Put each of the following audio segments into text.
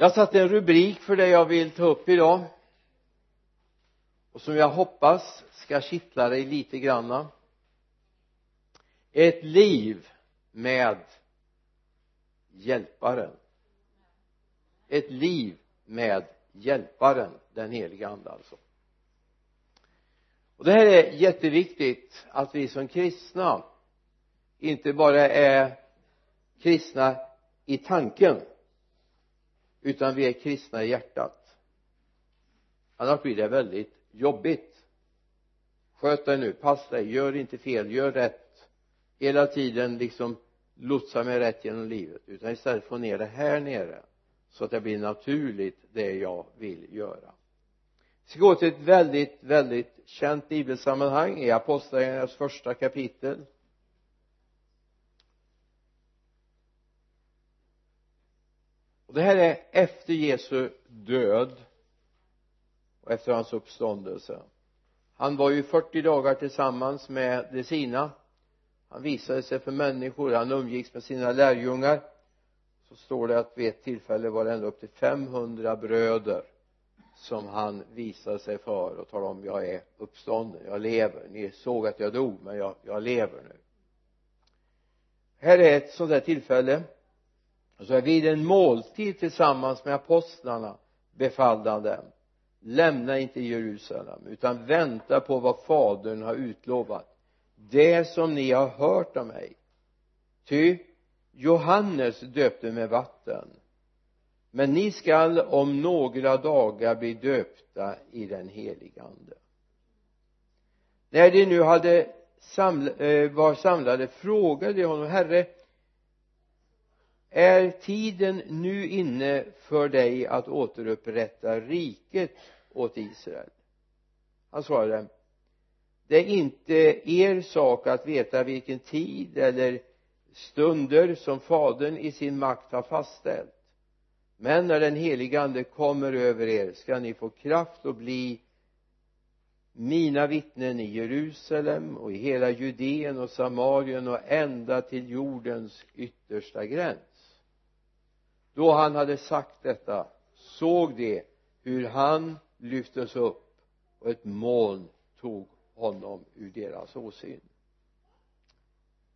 jag satte en rubrik för det jag vill ta upp idag och som jag hoppas ska kittla dig lite granna. Ett liv med hjälparen. Ett liv med hjälparen den heliga ande alltså. Och det här är jätteviktigt att vi som kristna inte bara är kristna i tanken utan vi är kristna i hjärtat. Annars blir det väldigt jobbigt. Sköt dig nu, passa dig, gör inte fel, gör rätt. Hela tiden liksom lotsa mig rätt genom livet. Utan istället få ner det här nere så att det blir naturligt det jag vill göra. Vi ska gå till ett väldigt, väldigt känt bibelsammanhang i apostlagärningarnas första kapitel. Och det här är efter Jesu död och efter hans uppståndelse. Han var ju 40 dagar tillsammans med de sina. Han visade sig för människor han umgicks med sina lärjungar. Så står det att vid ett tillfälle var det ända upp till 500 bröder som han visade sig för och talade om jag är uppstånden, jag lever. Ni såg att jag dog men jag, jag lever nu. Här är ett sådant där tillfälle och så är vid en måltid tillsammans med apostlarna befallde han dem lämna inte Jerusalem utan vänta på vad fadern har utlovat. Det som ni har hört av mig. Ty Johannes döpte med vatten. Men ni skall om några dagar bli döpta i den heliga ande. När de nu hade saml eh, var samlade frågade de honom herre är tiden nu inne för dig att återupprätta riket åt Israel? Han svarade det är inte er sak att veta vilken tid eller stunder som fadern i sin makt har fastställt. Men när den helige ande kommer över er ska ni få kraft att bli mina vittnen i Jerusalem och i hela Judeen och Samarien och ända till jordens yttersta gräns då han hade sagt detta såg de hur han lyftes upp och ett moln tog honom ur deras åsyn.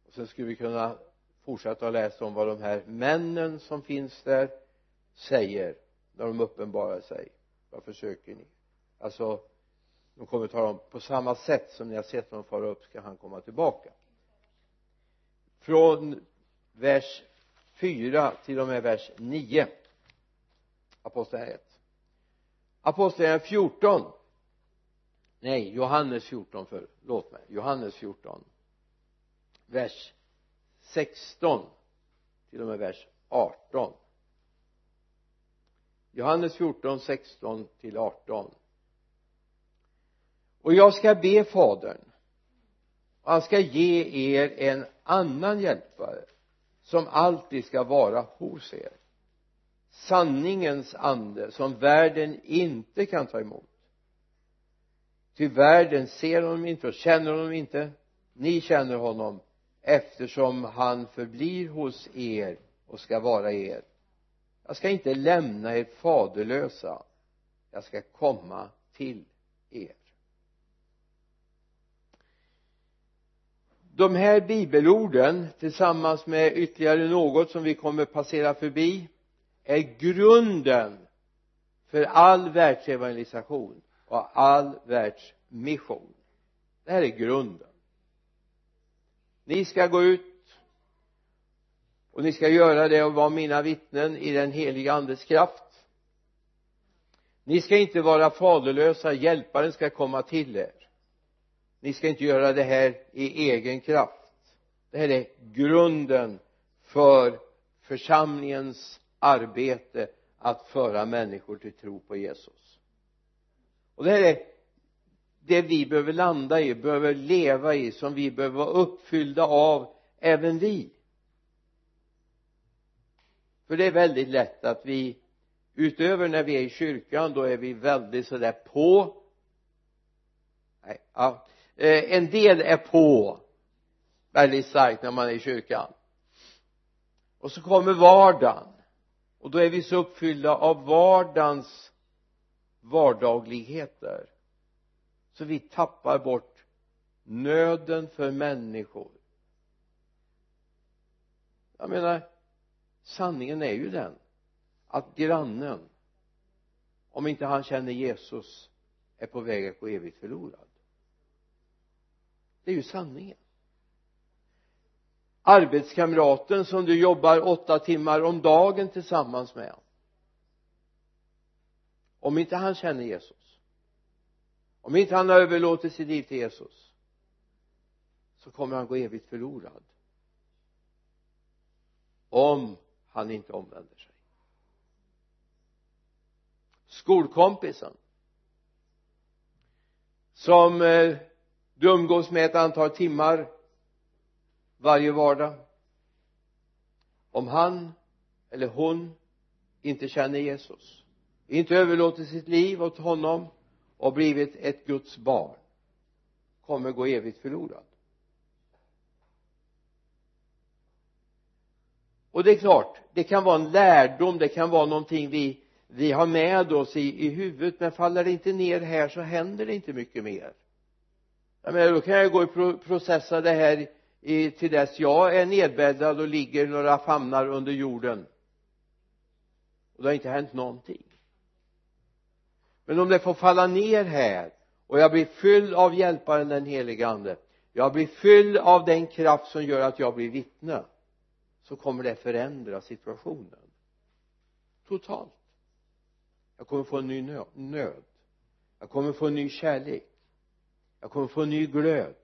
Och sen skulle vi kunna fortsätta att läsa om vad de här männen som finns där säger när de uppenbarar sig. Vad försöker ni? Alltså de kommer att tala om på samma sätt som ni har sett honom fara upp ska han komma tillbaka. Från vers 4 till och med vers 9 apostlagärningarna 1 apostlagärningarna 14 nej Johannes 14 förlåt mig. Johannes 14 vers 16 till och med vers 18 Johannes 14, 16 till 18 och jag ska be fadern och han ska ge er en annan hjälpare som alltid ska vara hos er. Sanningens ande som världen inte kan ta emot. Ty världen ser honom inte och känner honom inte. Ni känner honom eftersom han förblir hos er och ska vara er. Jag ska inte lämna er faderlösa. Jag ska komma till er. De här bibelorden tillsammans med ytterligare något som vi kommer passera förbi är grunden för all världsevangelisation och all världsmission. Det här är grunden. Ni ska gå ut och ni ska göra det och vara mina vittnen i den heliga andes kraft. Ni ska inte vara faderlösa hjälparen ska komma till er ni ska inte göra det här i egen kraft. Det här är grunden för församlingens arbete att föra människor till tro på Jesus. Och det här är det vi behöver landa i, behöver leva i, som vi behöver vara uppfyllda av även vi. För det är väldigt lätt att vi utöver när vi är i kyrkan då är vi väldigt sådär på. Nej, ja, eh, en del är på väldigt starkt när man är i kyrkan. Och så kommer vardagen. Och då är vi så uppfyllda av vardagens vardagligheter så vi tappar bort nöden för människor. Jag menar sanningen är ju den att grannen om inte han känner Jesus är på väg att gå evigt förlorad det är ju sanningen. Arbetskamraten som du jobbar åtta timmar om dagen tillsammans med. Om inte han känner Jesus. Om inte han har överlåtit sitt liv till Jesus. Så kommer han gå evigt förlorad. Om han inte omvänder sig. Skolkompisen. Som eh, du umgås med ett antal timmar varje vardag. Om han eller hon inte känner Jesus inte överlåter sitt liv åt honom och blivit ett Guds barn kommer gå evigt förlorad och det är klart det kan vara en lärdom det kan vara någonting vi vi har med oss i, i huvudet men faller det inte ner här så händer det inte mycket mer jag menar då kan jag gå och processa det här i, till dess jag är nedbäddad och ligger några famnar under jorden. Och det har inte hänt någonting. Men om det får falla ner här och jag blir fylld av hjälparen den helige ande jag blir fylld av den kraft som gör att jag blir vittne så kommer det förändra situationen. Totalt. Jag kommer få en ny nöd. Jag kommer få en ny kärlek jag kommer få en ny glöd.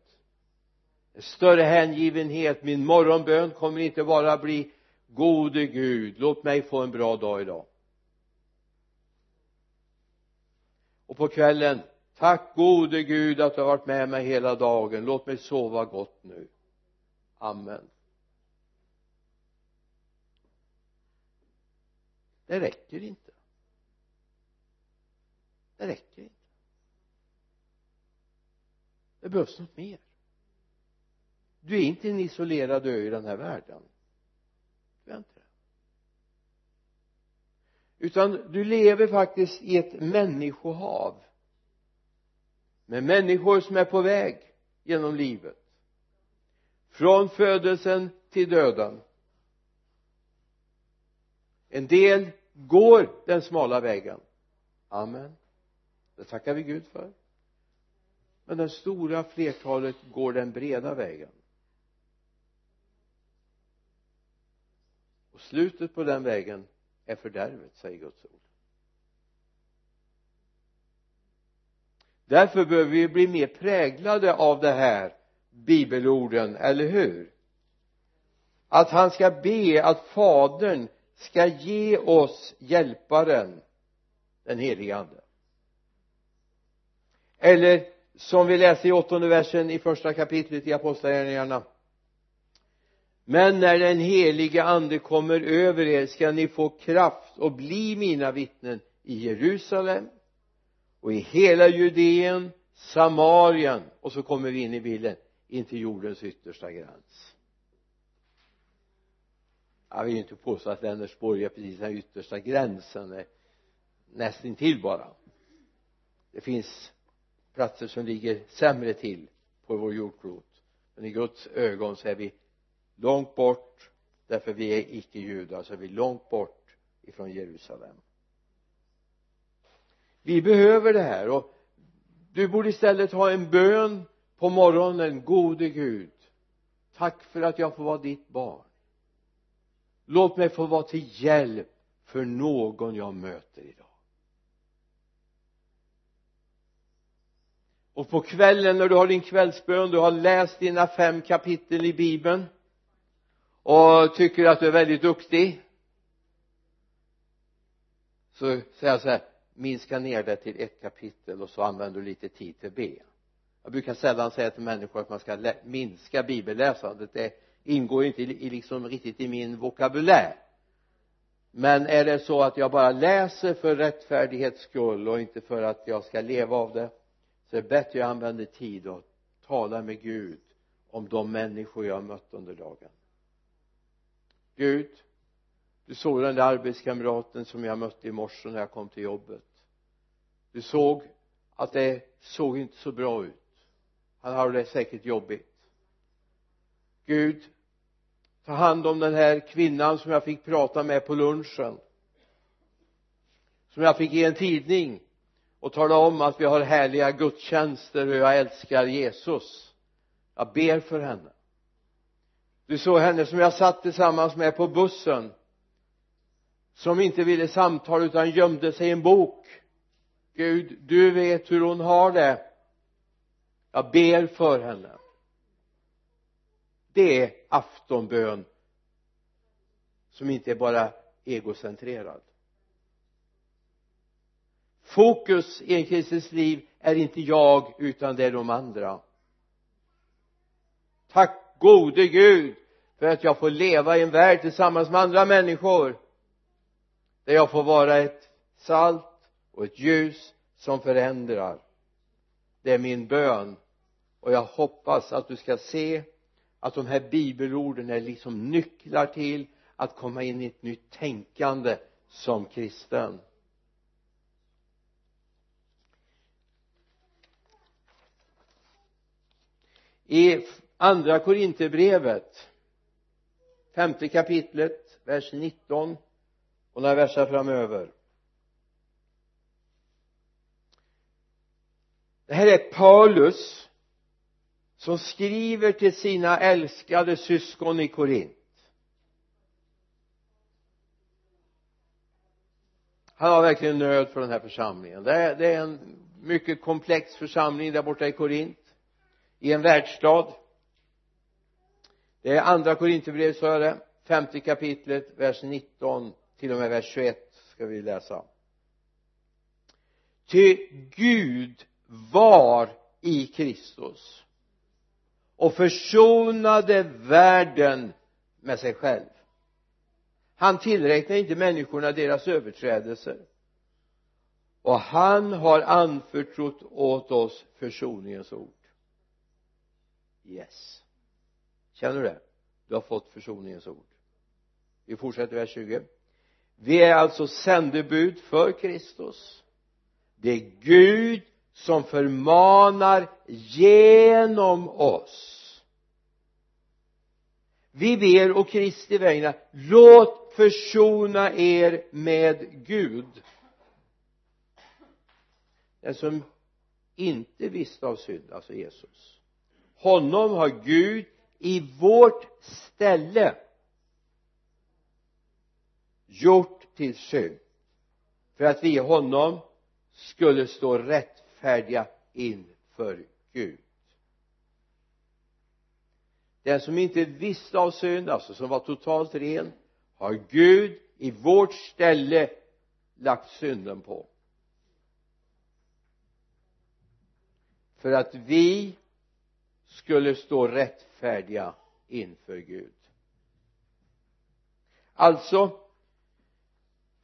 En större hängivenhet. Min morgonbön kommer inte bara bli gode Gud låt mig få en bra dag idag. Och på kvällen tack gode Gud att du har varit med mig hela dagen. Låt mig sova gott nu. Amen. Det räcker inte. Det räcker inte det behövs något mer. Du är inte en isolerad ö i den här världen. Du är inte det. Utan du lever faktiskt i ett människohav med människor som är på väg genom livet. Från födelsen till döden. En del går den smala vägen. Amen. Det tackar vi Gud för men det stora flertalet går den breda vägen. Och slutet på den vägen är fördärvet säger Guds ord. Därför behöver vi bli mer präglade av det här bibelorden, eller hur? Att han ska be att fadern ska ge oss hjälparen den helige ande. Eller som vi läser i åttonde versen i första kapitlet i apostlagärningarna. Men när den helige ande kommer över er ska ni få kraft och bli mina vittnen i Jerusalem och i hela Judeen Samarien och så kommer vi in i bilden in till jordens yttersta gräns. Jag vill inte påstå att Vänersborg är precis den yttersta gränsen eh, nästintill bara. Det finns platser som ligger sämre till på vår jordklot. Men i Guds ögon så är vi långt bort därför vi är icke judar så är vi långt bort ifrån Jerusalem. Vi behöver det här och du borde istället ha en bön på morgonen gode Gud. Tack för att jag får vara ditt barn. Låt mig få vara till hjälp för någon jag möter idag. Och på kvällen när du har din kvällsbön du har läst dina fem kapitel i bibeln och tycker att du är väldigt duktig så säger jag så här minska ner det till ett kapitel och så använder du lite tid till be jag brukar sällan säga till människor att man ska minska bibelläsandet. Det ingår inte i, liksom riktigt i min vokabulär. Men är det så att jag bara läser för rättfärdighets skull och inte för att jag ska leva av det så det är bättre att jag använder tid och talar med Gud om de människor jag har mött under dagen. Gud du såg den där arbetskamraten som jag mötte i morse när jag kom till jobbet. Du såg att det såg inte så bra ut. Han har det säkert jobbigt. Gud ta hand om den här kvinnan som jag fick prata med på lunchen. Som jag fick ge en tidning och tala om att vi har härliga gudstjänster och jag älskar Jesus. Jag ber för henne. Du såg henne som jag satt tillsammans med på bussen som inte ville samtala utan gömde sig i en bok. Gud du vet hur hon har det. Jag ber för henne. Det är aftonbön som inte är bara egocentrerad fokus i en kristens liv är inte jag utan det är de andra. Tack gode Gud för att jag får leva i en värld tillsammans med andra människor där jag får vara ett salt och ett ljus som förändrar. Det är min bön och jag hoppas att du ska se att de här bibelorden är liksom nycklar till att komma in i ett nytt tänkande som kristen. I andra korinterbrevet femte kapitlet vers 19 och några verser framöver. Det här är Paulus som skriver till sina älskade syskon i Korint. Han har verkligen nöd för den här församlingen. Det är, det är en mycket komplex församling där borta i Korint i en världsstad. Det är andra Korinthierbrevet sa jag det femte kapitlet vers 19 till och med vers 21 ska vi läsa. Ty Gud var i Kristus och försonade världen med sig själv. Han tillräknar inte människorna deras överträdelser. Och han har anförtrott åt oss försoningens ord yes. Känner du det? Du har fått försoningens ord. Vi fortsätter vers 20 vi är alltså sändebud för Kristus. Det är Gud som förmanar genom oss. Vi ber och Kristi vägnar låt försona er med Gud. Den som inte visste av synd, alltså Jesus honom har Gud i vårt ställe gjort till synd för att vi i honom skulle stå rättfärdiga inför Gud. Den som inte visste av synd alltså som var totalt ren har Gud i vårt ställe lagt synden på. För att vi skulle stå rättfärdiga inför Gud. Alltså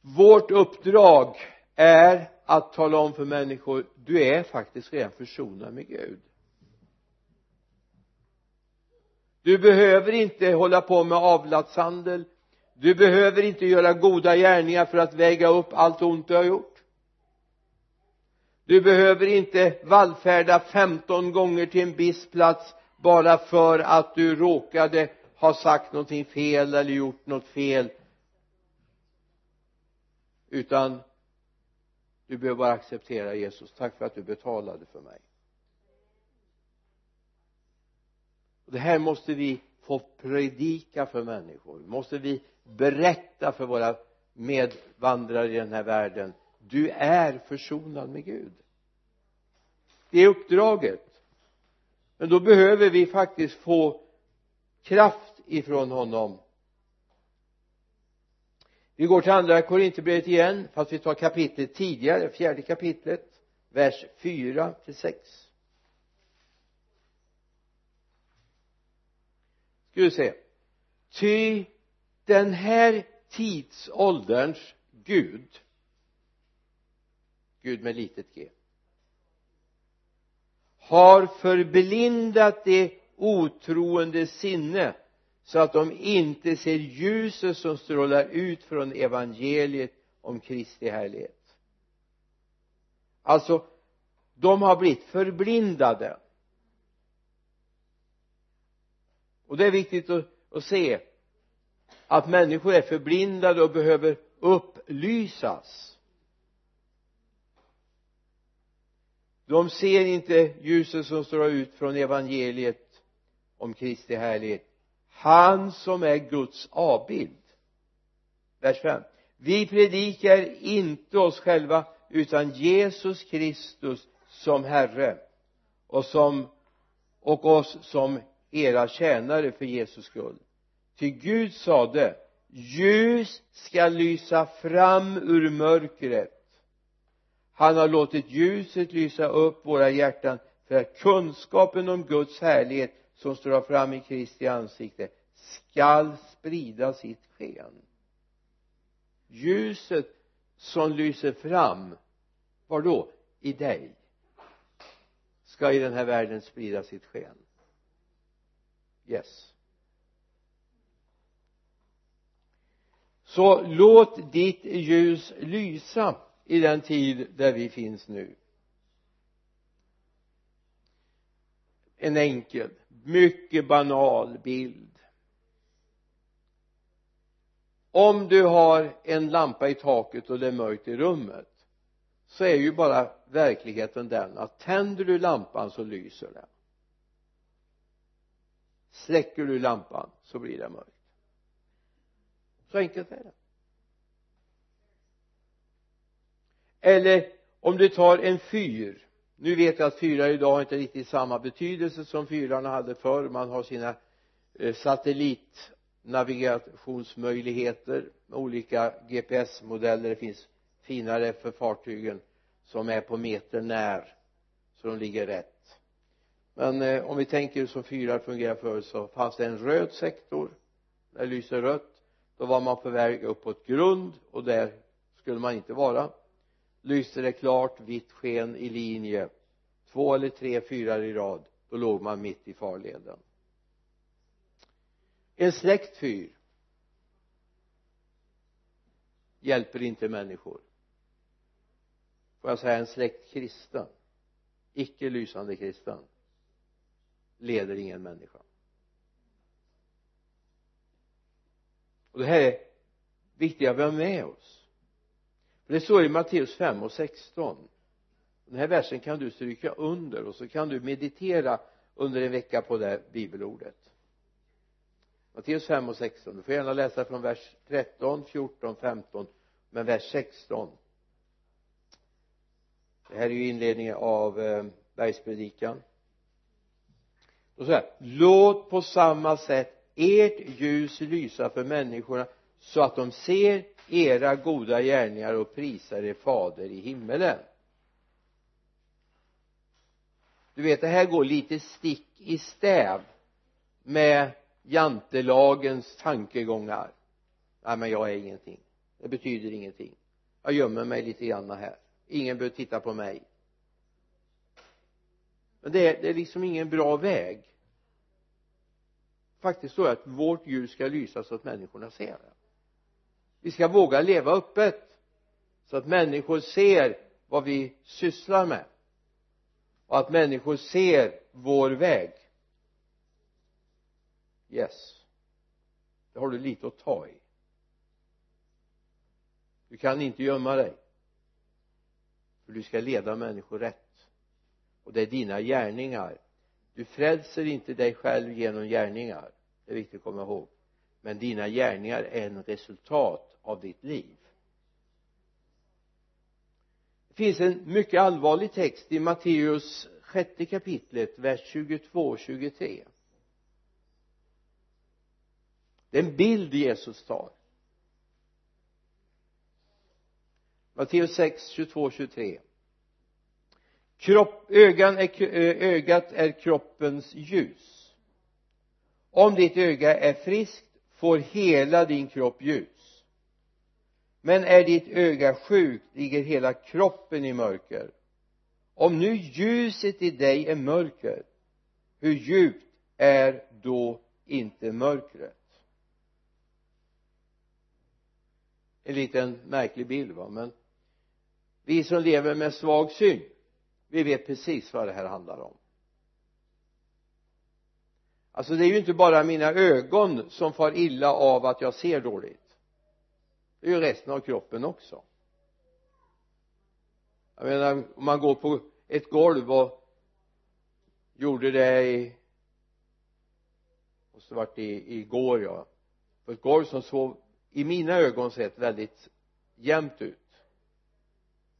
vårt uppdrag är att tala om för människor du är faktiskt redan försonad med Gud. Du behöver inte hålla på med avlatshandel. Du behöver inte göra goda gärningar för att väga upp allt ont du har gjort du behöver inte vallfärda 15 gånger till en viss plats bara för att du råkade ha sagt någonting fel eller gjort något fel. Utan du behöver bara acceptera Jesus. Tack för att du betalade för mig. Och det här måste vi få predika för människor. Måste vi berätta för våra medvandrare i den här världen du är försonad med Gud. Det är uppdraget. Men då behöver vi faktiskt få kraft ifrån honom. Vi går till andra Korinthierbrevet igen fast vi tar kapitlet tidigare fjärde kapitlet vers 4 till 6 ska vi se. Ty den här tidsålderns Gud Gud med litet g. Har förblindat det otroende sinne så att de inte ser ljuset som strålar ut från evangeliet om Kristi härlighet. Alltså de har blivit förblindade. Och det är viktigt att, att se att människor är förblindade och behöver upplysas. De ser inte ljuset som står ut från evangeliet om Kristi härlighet. Han som är Guds avbild. Vers 5 vi predikar inte oss själva utan Jesus Kristus som Herre och som och oss som era tjänare för Jesus skull. Ty Gud sade ljus ska lysa fram ur mörkret han har låtit ljuset lysa upp våra hjärtan för att kunskapen om Guds härlighet som står fram i Kristi ansikte skall sprida sitt sken. Ljuset som lyser fram var då? I dig ska i den här världen sprida sitt sken. Yes. Så låt ditt ljus lysa i den tid där vi finns nu. En enkel mycket banal bild. Om du har en lampa i taket och det är mörkt i rummet så är ju bara verkligheten den att tänder du lampan så lyser den. Släcker du lampan så blir det mörkt. Så enkelt är det. Eller om du tar en fyr. Nu vet jag att fyrar idag inte riktigt samma betydelse som fyrarna hade förr. Man har sina eh, satellitnavigationsmöjligheter med olika GPS-modeller det finns finare för fartygen som är på meter när så de ligger rätt. Men eh, om vi tänker som fyrar fungerar förr så fanns det en röd sektor. Där det lyser rött. Då var man på väg uppåt grund och där skulle man inte vara lyste det klart vitt sken i linje. Två eller tre fyrar i rad då låg man mitt i farleden. En släckt fyr hjälper inte människor. Får jag säga en släkt kristen icke lysande kristen leder ingen människa. Och det här är viktigt att vi har med oss för det står i Matteus 5 och 16 den här versen kan du stryka under och så kan du meditera under en vecka på det här bibelordet. Matteus 5 och 16 du får gärna läsa från vers 13, 14, 15 men vers 16 det här är ju inledningen av eh, bergspredikan. Och så här. Låt på samma sätt ert ljus lysa för människorna så att de ser era goda gärningar och prisar er fader i himmelen. Du vet det här går lite stick i stäv med jantelagens tankegångar. Nej men jag är ingenting. Det betyder ingenting. Jag gömmer mig lite grann här. Ingen behöver titta på mig. Men det är, det är liksom ingen bra väg. Faktiskt så det att vårt ljus ska lysa så att människorna ser det vi ska våga leva öppet så att människor ser vad vi sysslar med. Och att människor ser vår väg. Yes. Det har du lite att ta i. Du kan inte gömma dig. För du ska leda människor rätt. Och det är dina gärningar. Du frälser inte dig själv genom gärningar. Det är viktigt att komma ihåg. Men dina gärningar är en resultat av ditt liv. Det finns en mycket allvarlig text i Matteus sjätte kapitlet vers 22 och 23 det är en bild Jesus tar. Matteus 6, 22, 23 kropp, ögan är, ögat är kroppens ljus. Om ditt öga är friskt får hela din kropp ljus men är ditt öga sjukt ligger hela kroppen i mörker. Om nu ljuset i dig är mörker hur djupt är då inte mörkret? En liten märklig bild va? Men vi som lever med svag syn vi vet precis vad det här handlar om. Alltså det är ju inte bara mina ögon som far illa av att jag ser dåligt det är ju resten av kroppen också. Jag menar om man går på ett golv och gjorde det i måste varit i, igår ja. På ett golv som såg i mina ögon sett väldigt jämnt ut.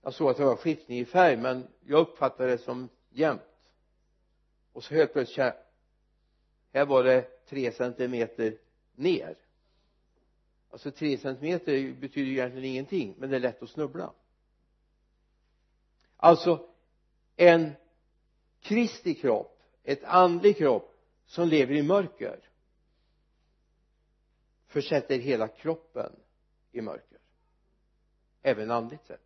Jag såg att det var skiftning i färg men jag uppfattade det som jämnt. Och så helt plötsligt här var det tre centimeter ner alltså tre centimeter betyder ju egentligen ingenting men det är lätt att snubbla. Alltså en Kristi kropp ett andlig kropp som lever i mörker försätter hela kroppen i mörker. Även andligt sett.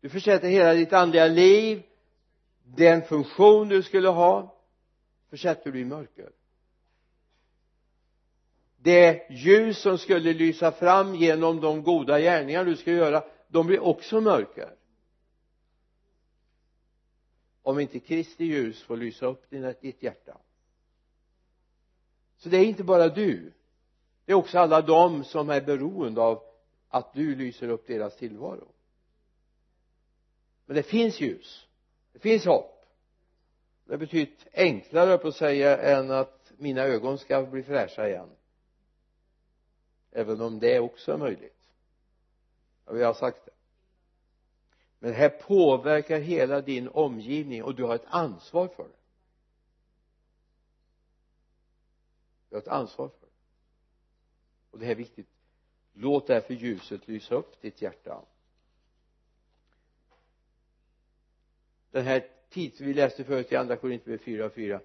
Du försätter hela ditt andliga liv den funktion du skulle ha försätter du i mörker det ljus som skulle lysa fram genom de goda gärningar du ska göra. De blir också mörker om inte Kristi ljus får lysa upp ditt hjärta. Så det är inte bara du. Det är också alla de som är beroende av att du lyser upp deras tillvaro. Men det finns ljus. Det finns hopp. Det är betydligt enklare på att säga än att mina ögon ska bli fräscha igen även om det också är möjligt. Ja, vi har sagt det. Men det här påverkar hela din omgivning och du har ett ansvar för det. Du har ett ansvar för det. Och det här är viktigt. Låt därför ljuset lysa upp ditt hjärta. Den här tids vi läste förut i andra Korinthierbrevet 4 och 4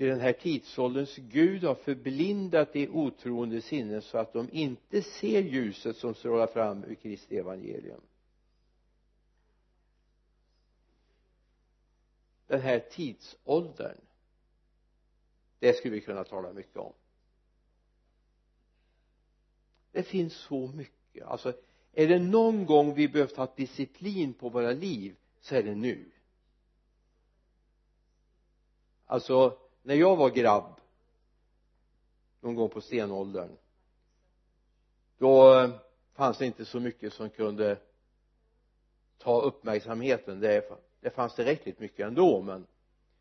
till den här tidsålderns Gud har förblindat de otroende sinnen så att de inte ser ljuset som strålar fram ur Kristi evangelium. Den här tidsåldern det skulle vi kunna tala mycket om. Det finns så mycket. Alltså är det någon gång vi behövt ha disciplin på våra liv så är det nu. Alltså när jag var grabb någon gång på stenåldern då eh, fanns det inte så mycket som kunde ta uppmärksamheten. Det, det fanns tillräckligt mycket ändå men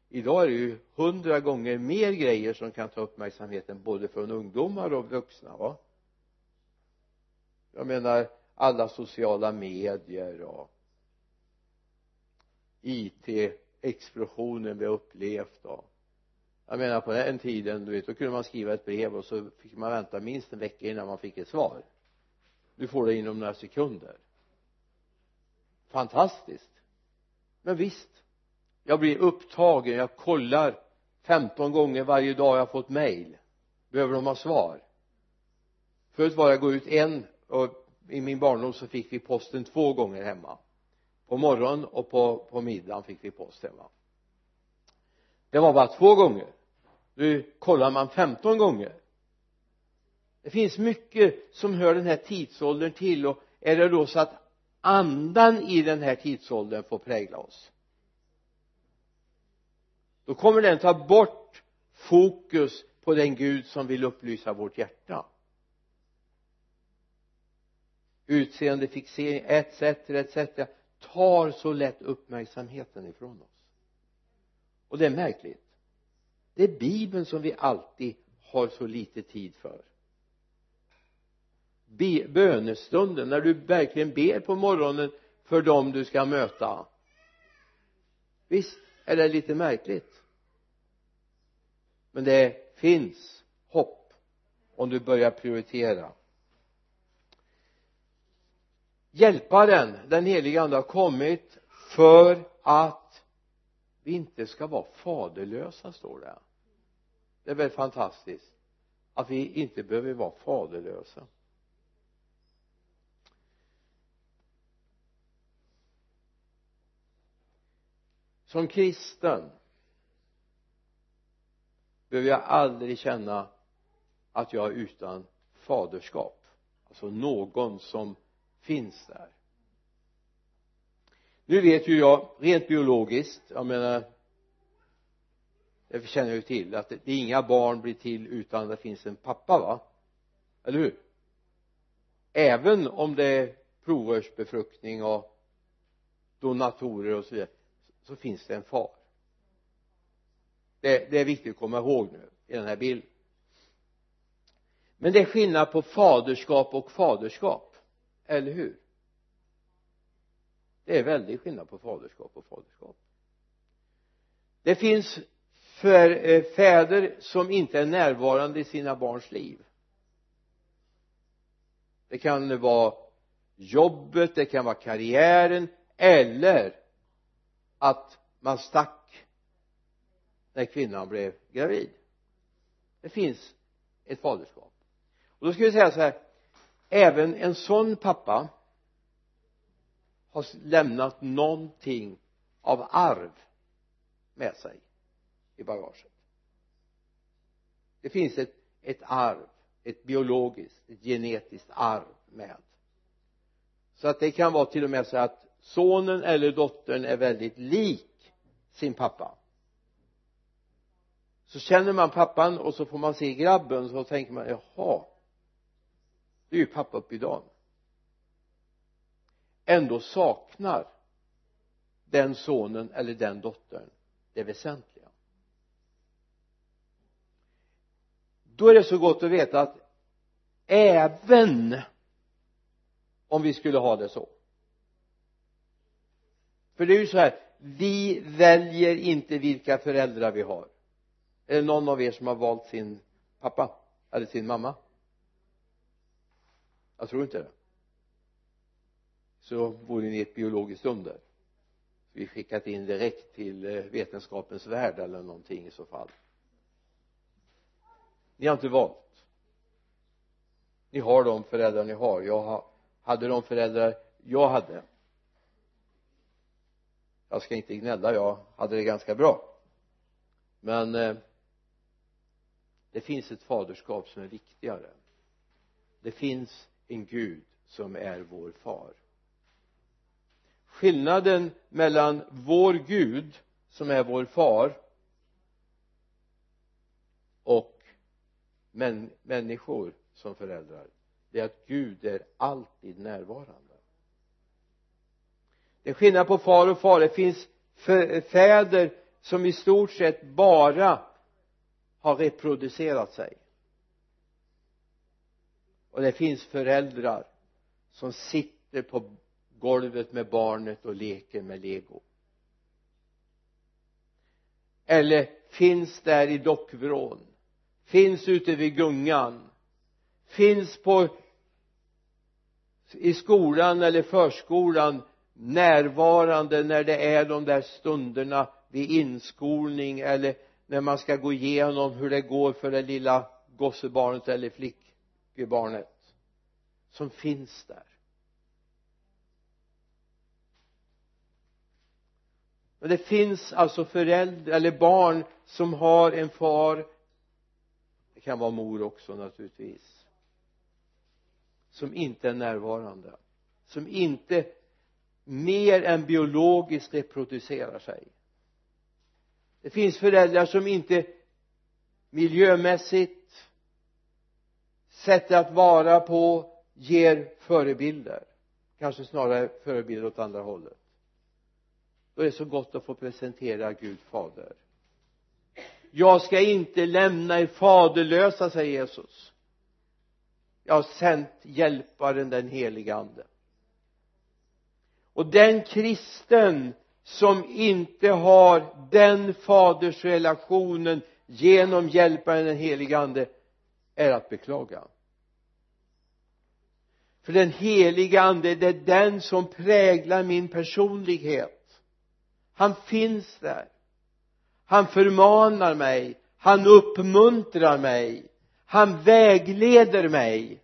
idag är det ju hundra gånger mer grejer som kan ta uppmärksamheten både från ungdomar och vuxna va? Jag menar alla sociala medier och IT-explosionen vi har upplevt och jag menar på den tiden du vet då kunde man skriva ett brev och så fick man vänta minst en vecka innan man fick ett svar. Du får det inom några sekunder. Fantastiskt. Men visst jag blir upptagen jag kollar 15 gånger varje dag jag har fått mail behöver de ha svar? Förut var jag gå ut en och i min barndom så fick vi posten två gånger hemma. På morgonen och på, på middagen fick vi post hemma. Det var bara två gånger nu kollar man 15 gånger. Det finns mycket som hör den här tidsåldern till och är det då så att andan i den här tidsåldern får prägla oss? Då kommer den ta bort fokus på den Gud som vill upplysa vårt hjärta. Utseende, fixering, etc, etc tar så lätt uppmärksamheten ifrån oss. Och det är märkligt det är bibeln som vi alltid har så lite tid för. Be, bönestunden när du verkligen ber på morgonen för dem du ska möta. Visst är det lite märkligt? Men det finns hopp om du börjar prioritera. Hjälparen den heliga ande har kommit för att vi inte ska vara faderlösa står det det är väl fantastiskt att vi inte behöver vara faderlösa. Som kristen behöver jag aldrig känna att jag är utan faderskap. Alltså någon som finns där. Nu vet ju jag rent biologiskt jag menar det känner jag ju till att det, inga barn blir till utan det finns en pappa va? Eller hur? Även om det är provrörsbefruktning och donatorer och så vidare så finns det en far. Det, det är viktigt att komma ihåg nu i den här bilden. Men det är skillnad på faderskap och faderskap eller hur? Det är väldigt skillnad på faderskap och faderskap. Det finns för eh, fäder som inte är närvarande i sina barns liv. Det kan vara jobbet, det kan vara karriären eller att man stack när kvinnan blev gravid. Det finns ett faderskap. Och då ska vi säga så här även en sån pappa har lämnat någonting av arv med sig i bagaget. Det finns ett, ett arv ett biologiskt, ett genetiskt arv med. Så att det kan vara till och med så att sonen eller dottern är väldigt lik sin pappa. Så känner man pappan och så får man se grabben så tänker man jaha det är ju pappa upp i dagen ändå saknar den sonen eller den dottern det väsentliga. Då är det så gott att veta att även om vi skulle ha det så. För det är ju så här vi väljer inte vilka föräldrar vi har. Är det någon av er som har valt sin pappa eller sin mamma? Jag tror inte det. Så vore ni ett biologiskt under. Vi skickat in direkt till eh, vetenskapens värld eller någonting i så fall ni har inte valt. Ni har de föräldrar ni har. Jag hade de föräldrar jag hade jag ska inte gnälla jag hade det ganska bra. Men eh, det finns ett faderskap som är viktigare. Det finns en Gud som är vår far. Skillnaden mellan vår Gud som är vår far och män, människor som föräldrar det är att Gud är alltid närvarande. Det är skillnad på far och far. Det finns fäder som i stort sett bara har reproducerat sig. Och det finns föräldrar som sitter på golvet med barnet och leker med lego. Eller finns där i dockvrån finns ute vid gungan. Finns på i skolan eller förskolan närvarande när det är de där stunderna vid inskolning eller när man ska gå igenom hur det går för det lilla gossebarnet eller flickebarnet som finns där. Men det finns alltså föräldrar eller barn som har en far det kan vara mor också naturligtvis. Som inte är närvarande. Som inte mer än biologiskt reproducerar sig. Det finns föräldrar som inte miljömässigt sättet att vara på ger förebilder. Kanske snarare förebilder åt andra hållet. Då är det så gott att få presentera Gud fader jag ska inte lämna er faderlösa säger Jesus. Jag har sänt hjälparen den helige ande. Och den kristen som inte har den fadersrelationen genom hjälparen den helige ande är att beklaga. För den helige ande det är den som präglar min personlighet. Han finns där han förmanar mig. Han uppmuntrar mig. Han vägleder mig.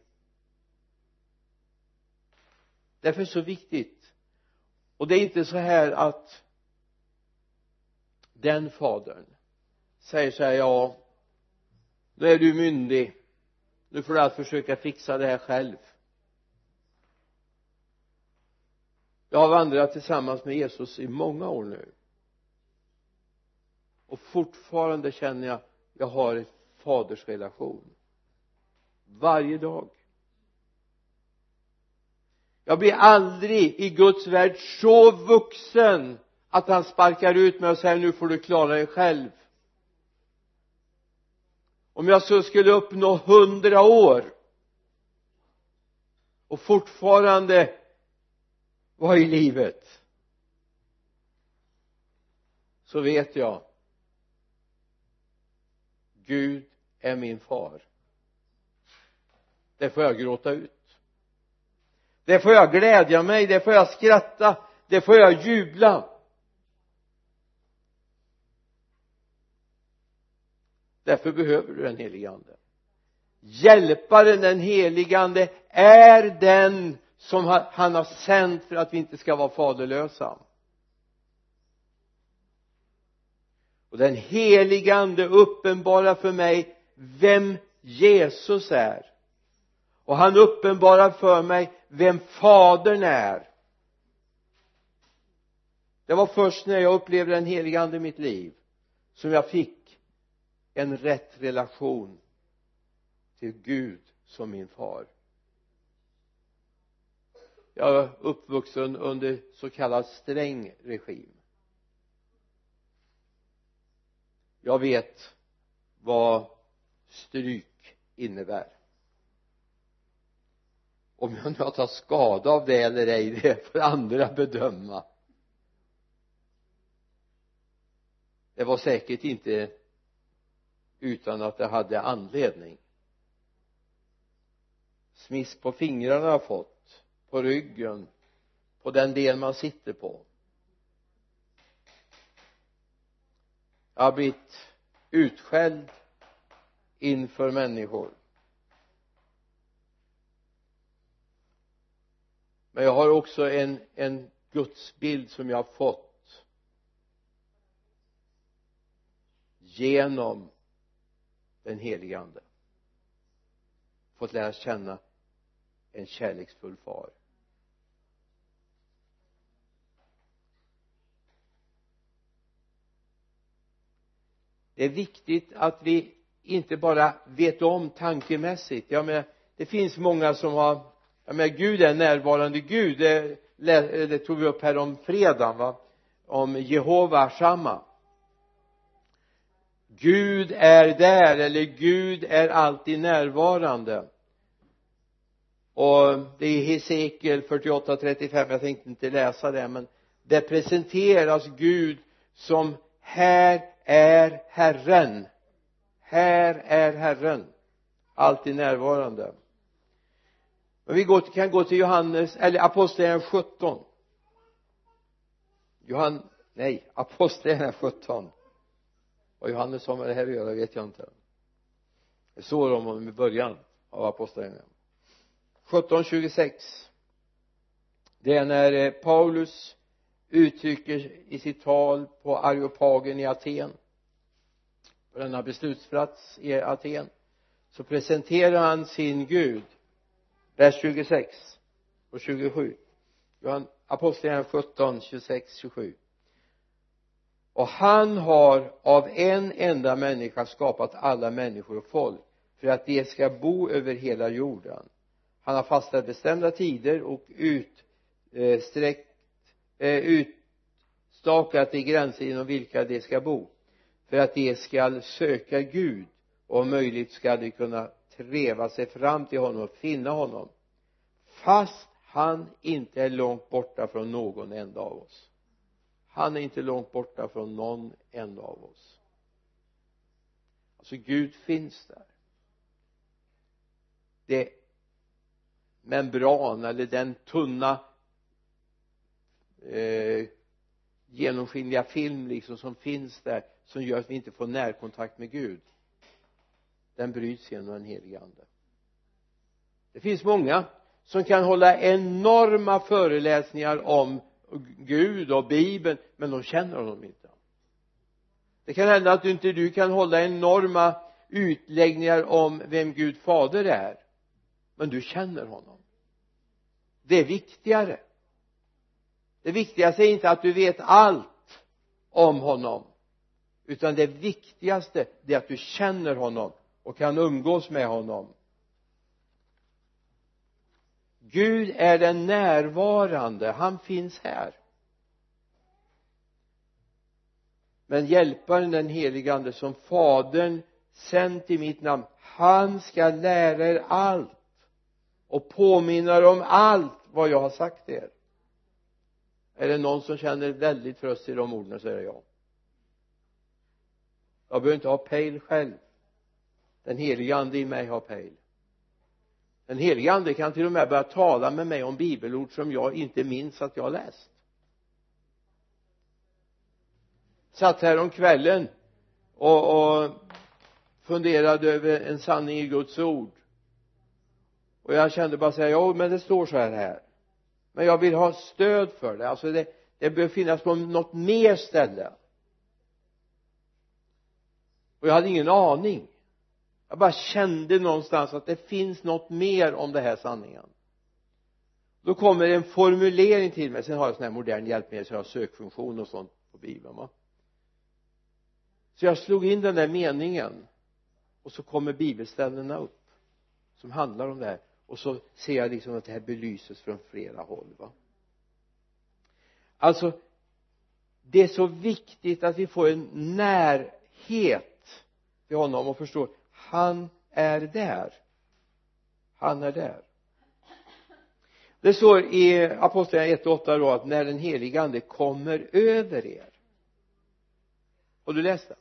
Därför är det så viktigt. Och det är inte så här att den fadern säger så här ja nu är du myndig. Nu får du att försöka fixa det här själv. Jag har vandrat tillsammans med Jesus i många år nu och fortfarande känner jag jag har en fadersrelation. Varje dag. Jag blir aldrig i Guds värld så vuxen att han sparkar ut mig och säger nu får du klara dig själv. Om jag så skulle uppnå hundra år och fortfarande vara i livet så vet jag Gud är min far. Det får jag gråta ut. Det får jag glädja mig, det får jag skratta det får jag jubla. Därför behöver du den helige ande. Hjälparen den helige ande är den som han har sänt för att vi inte ska vara faderlösa. Och den helige ande uppenbarar för mig vem Jesus är. Och han uppenbarar för mig vem fadern är. Det var först när jag upplevde den helige ande i mitt liv som jag fick en rätt relation till Gud som min far. Jag är uppvuxen under så kallad sträng regim. Jag vet vad stryk innebär. Om jag nu har tagit skada av det eller ej det får andra bedöma. Det var säkert inte utan att det hade anledning. Smisk på fingrarna har jag fått på ryggen på den del man sitter på. Jag har blivit utskälld inför människor. Men jag har också en, en gudsbild som jag har fått genom den helige ande. Fått lära känna en kärleksfull far. Det är viktigt att vi inte bara vet om tankemässigt. Jag menar det finns många som har jag menar Gud är närvarande Gud. Det, det tog vi upp här om fredagen va? Om Jehova samma Gud är där eller Gud är alltid närvarande. Och det är Hesekiel 48.35 jag tänkte inte läsa det men det presenteras Gud som här är Herren. Här är Herren. Alltid närvarande. Men vi går, kan gå till Johannes eller apostlagärningarna 17 Johan, nej apostlagärningarna 17 vad Johannes har med det här att göra vet jag inte. Det står om honom i början av apostlagärningarna. 17.26 det är när eh, Paulus uttrycker i sitt tal på Areopagen i Aten på denna beslutsplats i Aten så presenterar han sin Gud vers 26 och 27 apostlagärningarna 17, 26, 27 och han har av en enda människa skapat alla människor och folk för att de ska bo över hela jorden. Han har fastställt bestämda tider och utsträckt eh, utstakat de gränser inom vilka de ska bo. För att de ska söka Gud och om möjligt ska de kunna treva sig fram till honom och finna honom fast han inte är långt borta från någon enda av oss. Han är inte långt borta från någon enda av oss. Alltså Gud finns där. Det membran eller den tunna eh, genomskinliga film liksom som finns där som gör att vi inte får närkontakt med Gud. Den bryts genom den helige ande. Det finns många som kan hålla enorma föreläsningar om Gud och bibeln men de känner honom inte. Det kan hända att du inte du kan hålla enorma utläggningar om vem Gud fader är men du känner honom. Det är viktigare det viktigaste är inte att du vet allt om honom utan det viktigaste är att du känner honom och kan umgås med honom. Gud är den närvarande, han finns här. Men hjälparen den helige ande som fadern sänt i mitt namn han ska lära er allt och påminna er om allt vad jag har sagt er är det någon som känner väldigt tröst i de orden så är det jag. Jag behöver inte ha pejl själv. Den helige ande i mig har pejl. Den helige ande kan till och med börja tala med mig om bibelord som jag inte minns att jag har läst. Satt här om kvällen och, och funderade över en sanning i Guds ord. Och jag kände bara säga ja men det står så här här men jag vill ha stöd för det. Alltså det, det bör finnas på något mer ställe. Och jag hade ingen aning. Jag bara kände någonstans att det finns något mer om den här sanningen. Då kommer en formulering till mig. Sen har jag sån här modern hjälpmedel så jag har sökfunktion och sånt på bibeln va. Så jag slog in den där meningen. Och så kommer bibelställena upp som handlar om det här och så ser jag liksom att det här belyses från flera håll va. Alltså det är så viktigt att vi får en närhet till honom och förstår han är där. Han är där. Det står i apostlagärningarna 1 och 8 då att när den heliga ande kommer över er. Har du läst det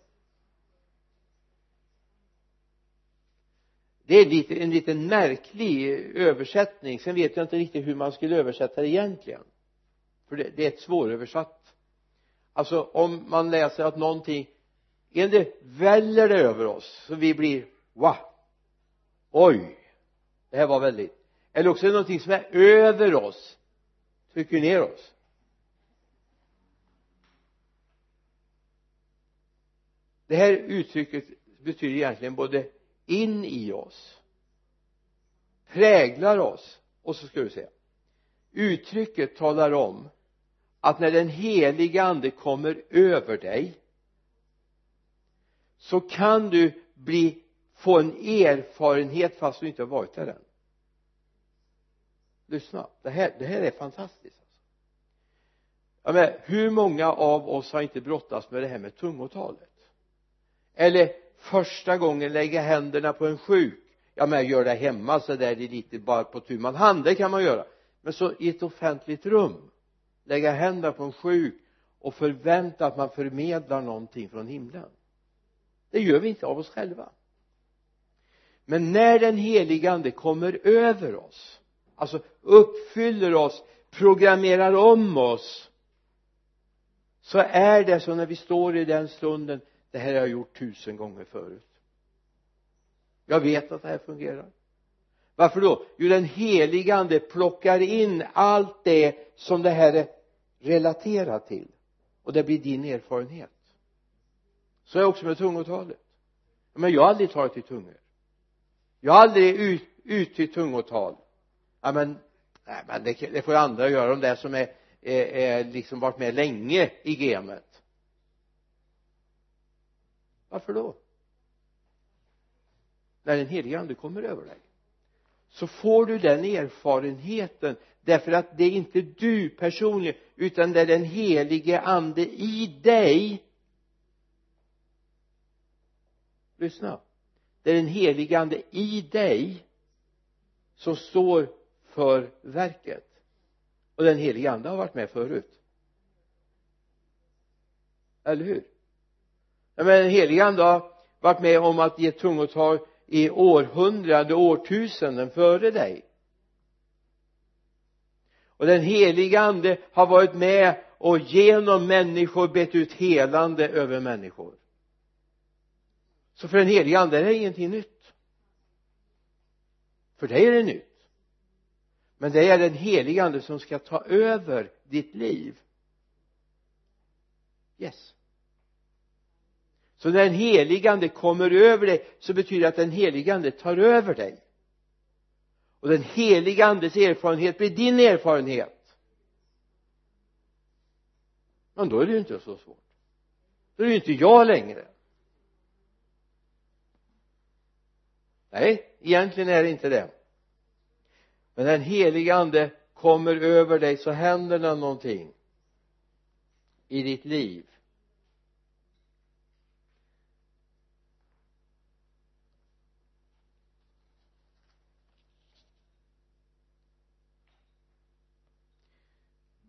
det är lite, en liten märklig översättning. Sen vet jag inte riktigt hur man skulle översätta det egentligen. För det, det är ett svåröversatt. Alltså om man läser att någonting är det väller det över oss så vi blir va oj! Det här var väldigt. Eller också är det någonting som är över oss trycker ner oss. Det här uttrycket betyder egentligen både in i oss präglar oss och så ska du se. Uttrycket talar om att när den heliga ande kommer över dig så kan du bli få en erfarenhet fast du inte har varit där än. Lyssna det här, det här är fantastiskt alltså. jag menar, hur många av oss har inte brottats med det här med tungotalet? Eller första gången lägga händerna på en sjuk ja men gör det hemma så där det är lite bara på tu man hand det kan man göra. Men så i ett offentligt rum lägga händerna på en sjuk och förvänta att man förmedlar någonting från himlen. Det gör vi inte av oss själva. Men när den helige ande kommer över oss alltså uppfyller oss programmerar om oss så är det så när vi står i den stunden det här har jag gjort tusen gånger förut. Jag vet att det här fungerar. Varför då? Jo den helige ande plockar in allt det som det här är relaterat till. Och det blir din erfarenhet. Så är det också med tungotalet. Men jag har aldrig talat i tungor. Jag har aldrig ut, uttytt tungotal. Ja men nej men det, det får andra göra de där som är, är, är liksom varit med länge i gamet varför då? När den helige ande kommer över dig så får du den erfarenheten därför att det är inte du personligen utan det är den helige ande i dig. Lyssna. Det är den helige ande i dig som står för verket. Och den helige ande har varit med förut. Eller hur? Ja, men den helige ande har varit med om att ge tungotal i århundrade årtusenden före dig. Och den helige ande har varit med och genom människor bett ut helande över människor. Så för den helige ande är det ingenting nytt. För dig är det nytt. Men det är den helige ande som ska ta över ditt liv. Yes så när den helige ande kommer över dig så betyder det att den helige ande tar över dig. Och den helige andes erfarenhet blir din erfarenhet. Men då är det ju inte så svårt. Då är det ju inte jag längre. Nej egentligen är det inte det. Men den helige ande kommer över dig så händer det någonting i ditt liv.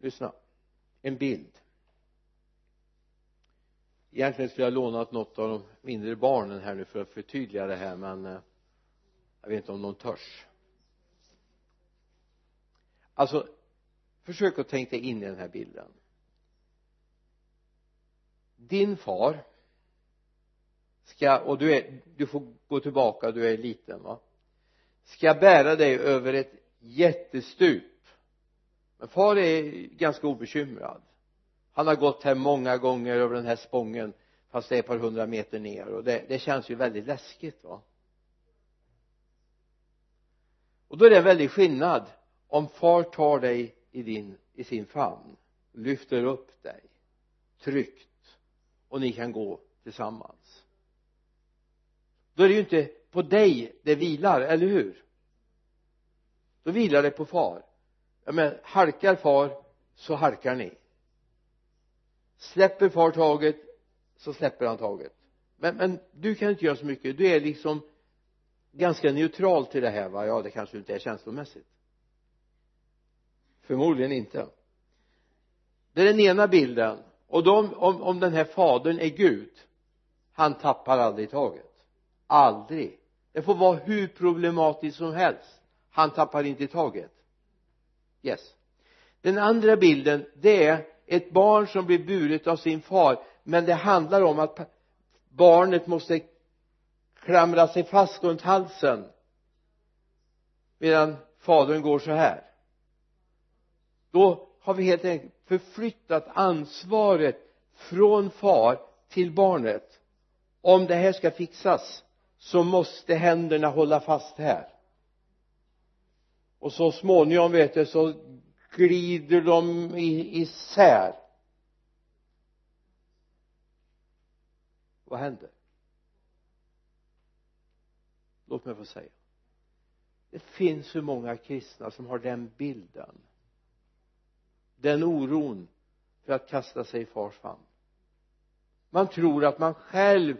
Lyssna. En bild. Egentligen skulle jag lånat något av de mindre barnen här nu för att förtydliga det här men eh, jag vet inte om de törs. Alltså försök att tänka dig in i den här bilden. Din far ska, och du är, du får gå tillbaka, du är liten va? Ska bära dig över ett jättestup men far är ganska obekymrad. Han har gått här många gånger över den här spången fast det är ett par hundra meter ner och det, det känns ju väldigt läskigt va? Och då är det en väldig skillnad. Om far tar dig i din i sin famn lyfter upp dig tryggt och ni kan gå tillsammans. Då är det ju inte på dig det vilar, eller hur? Då vilar det på far ja men halkar far så halkar ni. Släpper far taget så släpper han taget. Men, men du kan inte göra så mycket. Du är liksom ganska neutral till det här va? Ja det kanske inte är känslomässigt. Förmodligen inte. Det är den ena bilden. Och de, om, om den här fadern är Gud han tappar aldrig taget. Aldrig. Det får vara hur problematiskt som helst. Han tappar inte taget yes. Den andra bilden det är ett barn som blir buret av sin far men det handlar om att barnet måste klamra sig fast runt halsen medan fadern går så här. Då har vi helt enkelt förflyttat ansvaret från far till barnet. Om det här ska fixas så måste händerna hålla fast här och så småningom vet du så glider de isär. Vad händer? Låt mig få säga. Det finns hur många kristna som har den bilden. Den oron för att kasta sig i fars famn. Man tror att man själv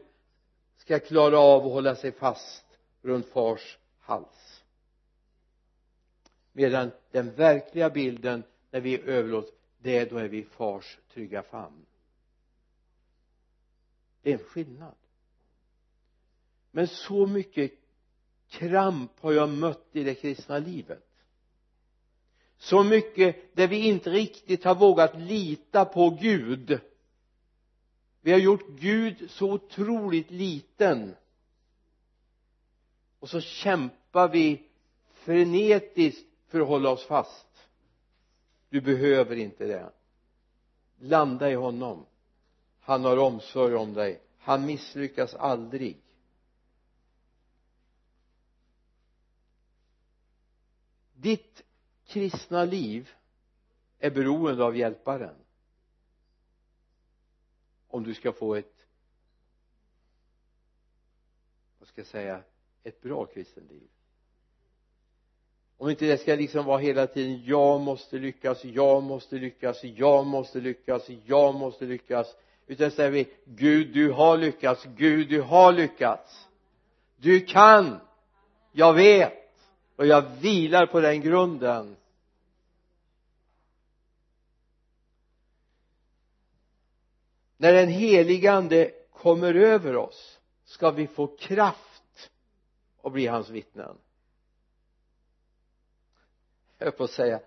ska klara av att hålla sig fast runt fars hals medan den verkliga bilden när vi överlåts, det är då är vi fars trygga famn. Det är en skillnad. Men så mycket kramp har jag mött i det kristna livet. Så mycket där vi inte riktigt har vågat lita på Gud. Vi har gjort Gud så otroligt liten. Och så kämpar vi frenetiskt för att hålla oss fast. Du behöver inte det. Landa i honom. Han har omsorg om dig. Han misslyckas aldrig. Ditt kristna liv är beroende av hjälparen. Om du ska få ett vad ska jag säga ett bra kristenliv om inte det ska liksom vara hela tiden jag måste lyckas, jag måste lyckas, jag måste lyckas, jag måste lyckas. Utan säger vi Gud du har lyckats, Gud du har lyckats. Du kan. Jag vet. Och jag vilar på den grunden. När den helige ande kommer över oss ska vi få kraft att bli hans vittnen jag höll på att säga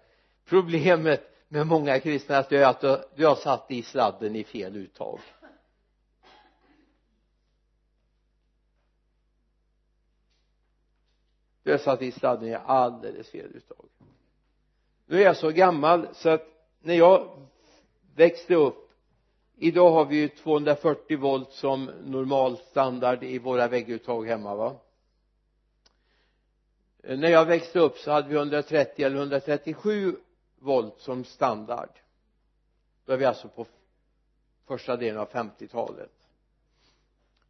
problemet med många kristna är att du, alltså, du har satt i sladden i fel uttag. Du har satt i sladden i alldeles fel uttag. Nu är jag så gammal så att när jag växte upp idag har vi ju 240 volt som normalstandard i våra vägguttag hemma va? Eh, när jag växte upp så hade vi 130 eller 137 volt som standard. Då är vi alltså på första delen av 50-talet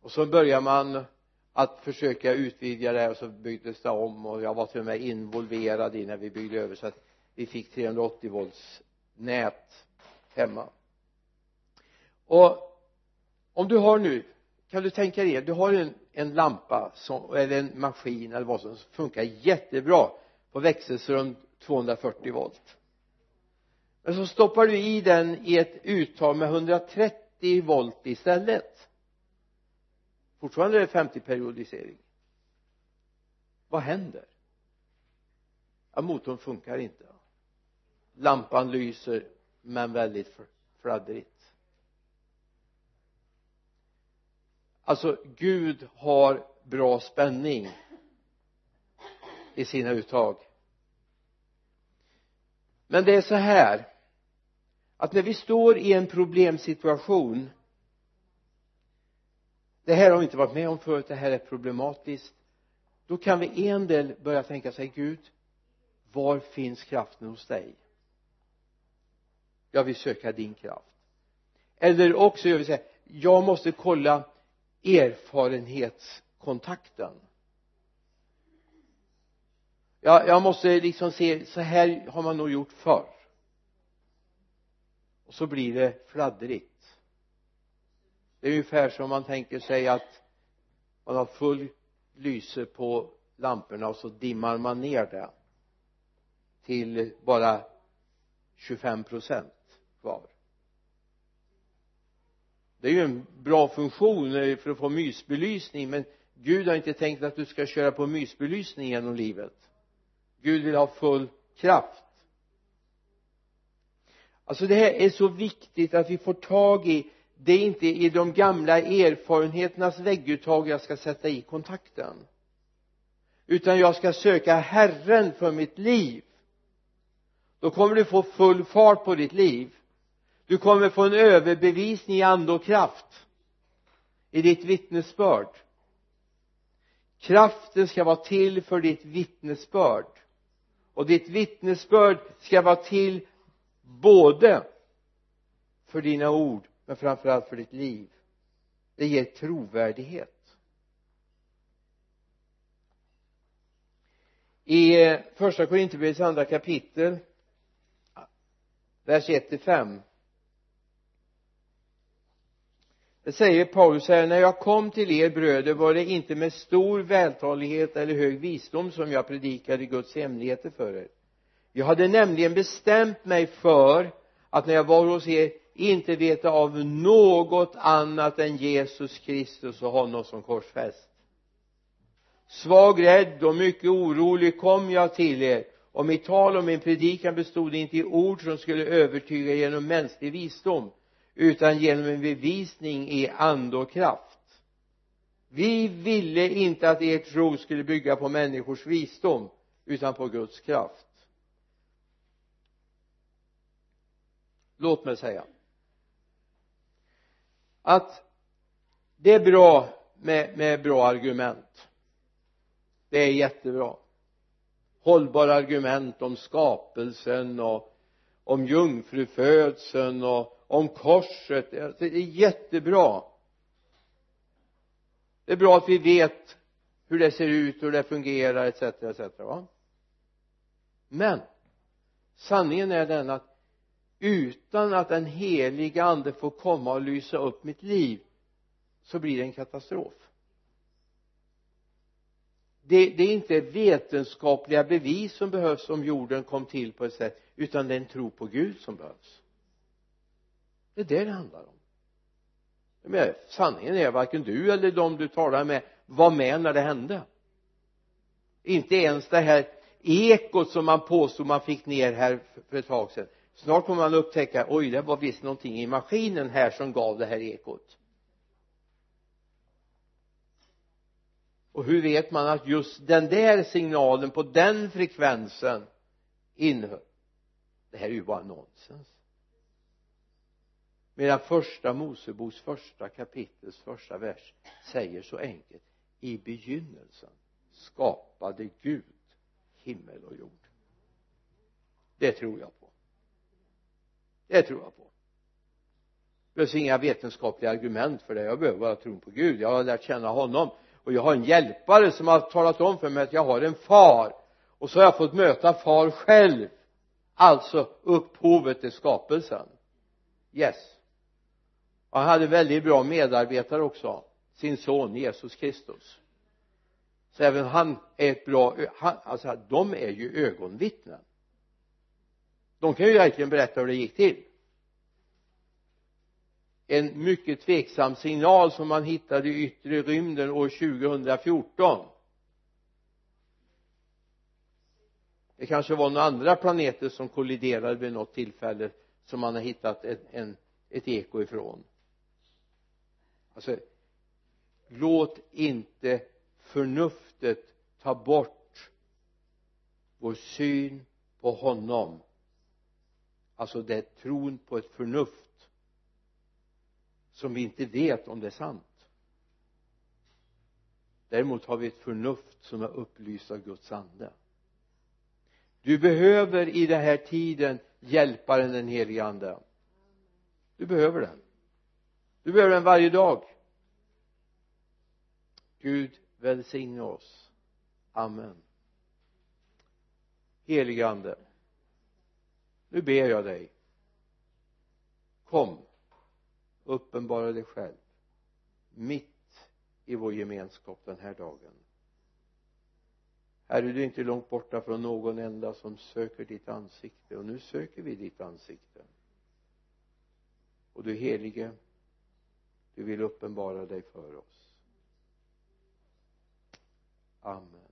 och så börjar man att försöka utvidga det här och så byggdes det om och jag var till och med involverad i när vi byggde över så att vi fick 380 volts nät hemma. Och om du har nu kan du tänka dig du har en, en lampa som, eller en maskin eller vad som funkar jättebra på växelström 240 volt. Men så stoppar du i den i ett uttag med 130 volt istället. Fortfarande är det 50 periodisering vad händer? Ja motorn funkar inte. Lampan lyser men väldigt fladdrigt. Alltså Gud har bra spänning i sina uttag. Men det är så här att när vi står i en problemsituation det här har vi inte varit med om förut det här är problematiskt då kan vi en del börja tänka sig Gud var finns kraften hos dig? Jag vill söka din kraft. Eller också gör vi så här jag måste kolla erfarenhetskontakten. Ja, jag måste liksom se så här har man nog gjort förr. Och så blir det fladdrigt. Det är ungefär som man tänker sig att man har full lyse på lamporna och så dimmar man ner det till bara 25 procent kvar det är ju en bra funktion eh, för att få mysbelysning men Gud har inte tänkt att du ska köra på mysbelysning genom livet. Gud vill ha full kraft. Alltså det här är så viktigt att vi får tag i det är inte i de gamla erfarenheternas vägguttag jag ska sätta i kontakten. Utan jag ska söka Herren för mitt liv. Då kommer du få full fart på ditt liv du kommer få en överbevisning i ande och kraft. I ditt vittnesbörd. Kraften ska vara till för ditt vittnesbörd. Och ditt vittnesbörd ska vara till både för dina ord men framförallt för ditt liv. Det ger trovärdighet. I första Korinthierbrevets andra kapitel vers 1 till 5 det säger Paulus här när jag kom till er bröder var det inte med stor vältalighet eller hög visdom som jag predikade Guds hemligheter för er. Jag hade nämligen bestämt mig för att när jag var hos er inte veta av något annat än Jesus Kristus och honom som korsfäst. Svag, rädd och mycket orolig kom jag till er. Och mitt tal och min predikan bestod inte i ord som skulle övertyga genom mänsklig visdom utan genom en bevisning i ande och kraft. Vi ville inte att er tro skulle bygga på människors visdom utan på Guds kraft. Låt mig säga att det är bra med, med bra argument. Det är jättebra. Hållbara argument om skapelsen och om jungfrufödseln och om korset. Alltså, det är jättebra. Det är bra att vi vet hur det ser ut, hur det fungerar etc etc va? Men sanningen är den att utan att den heliga ande får komma och lysa upp mitt liv så blir det en katastrof. Det, det är inte vetenskapliga bevis som behövs om jorden kom till på ett sätt utan det är en tro på Gud som behövs det är det det handlar om. Men sanningen är varken du eller de du talar med var med när det hände. Inte ens det här ekot som man påstod man fick ner här för ett tag sedan. Snart kommer man upptäcka oj det var visst någonting i maskinen här som gav det här ekot. Och hur vet man att just den där signalen på den frekvensen innehöll? Det här är ju bara nonsens medan första Moseboks första kapitels första vers säger så enkelt i begynnelsen skapade Gud himmel och jord. Det tror jag på. Det tror jag på. Det behövs inga vetenskapliga argument för det. Jag behöver bara tron på Gud. Jag har lärt känna honom. Och jag har en hjälpare som har talat om för mig att jag har en far. Och så har jag fått möta far själv. Alltså upphovet till skapelsen. Yes han hade väldigt bra medarbetare också. Sin son Jesus Kristus. Så även han är ett bra han, alltså de är ju ögonvittnen. De kan ju verkligen berätta hur det gick till. En mycket tveksam signal som man hittade i yttre rymden år 2014 det kanske var några andra planeter som kolliderade vid något tillfälle som man har hittat en, en, ett eko ifrån alltså låt inte förnuftet ta bort vår syn på honom. Alltså det är tron på ett förnuft som vi inte vet om det är sant. Däremot har vi ett förnuft som är upplyst av Guds ande. Du behöver i den här tiden hjälparen den helige ande. Du behöver den du behöver den varje dag. Gud välsigne oss. Amen. Helige ande nu ber jag dig. Kom uppenbara dig själv mitt i vår gemenskap den här dagen. Herre du är inte långt borta från någon enda som söker ditt ansikte och nu söker vi ditt ansikte. Och du helige du vill uppenbara dig för oss. Amen.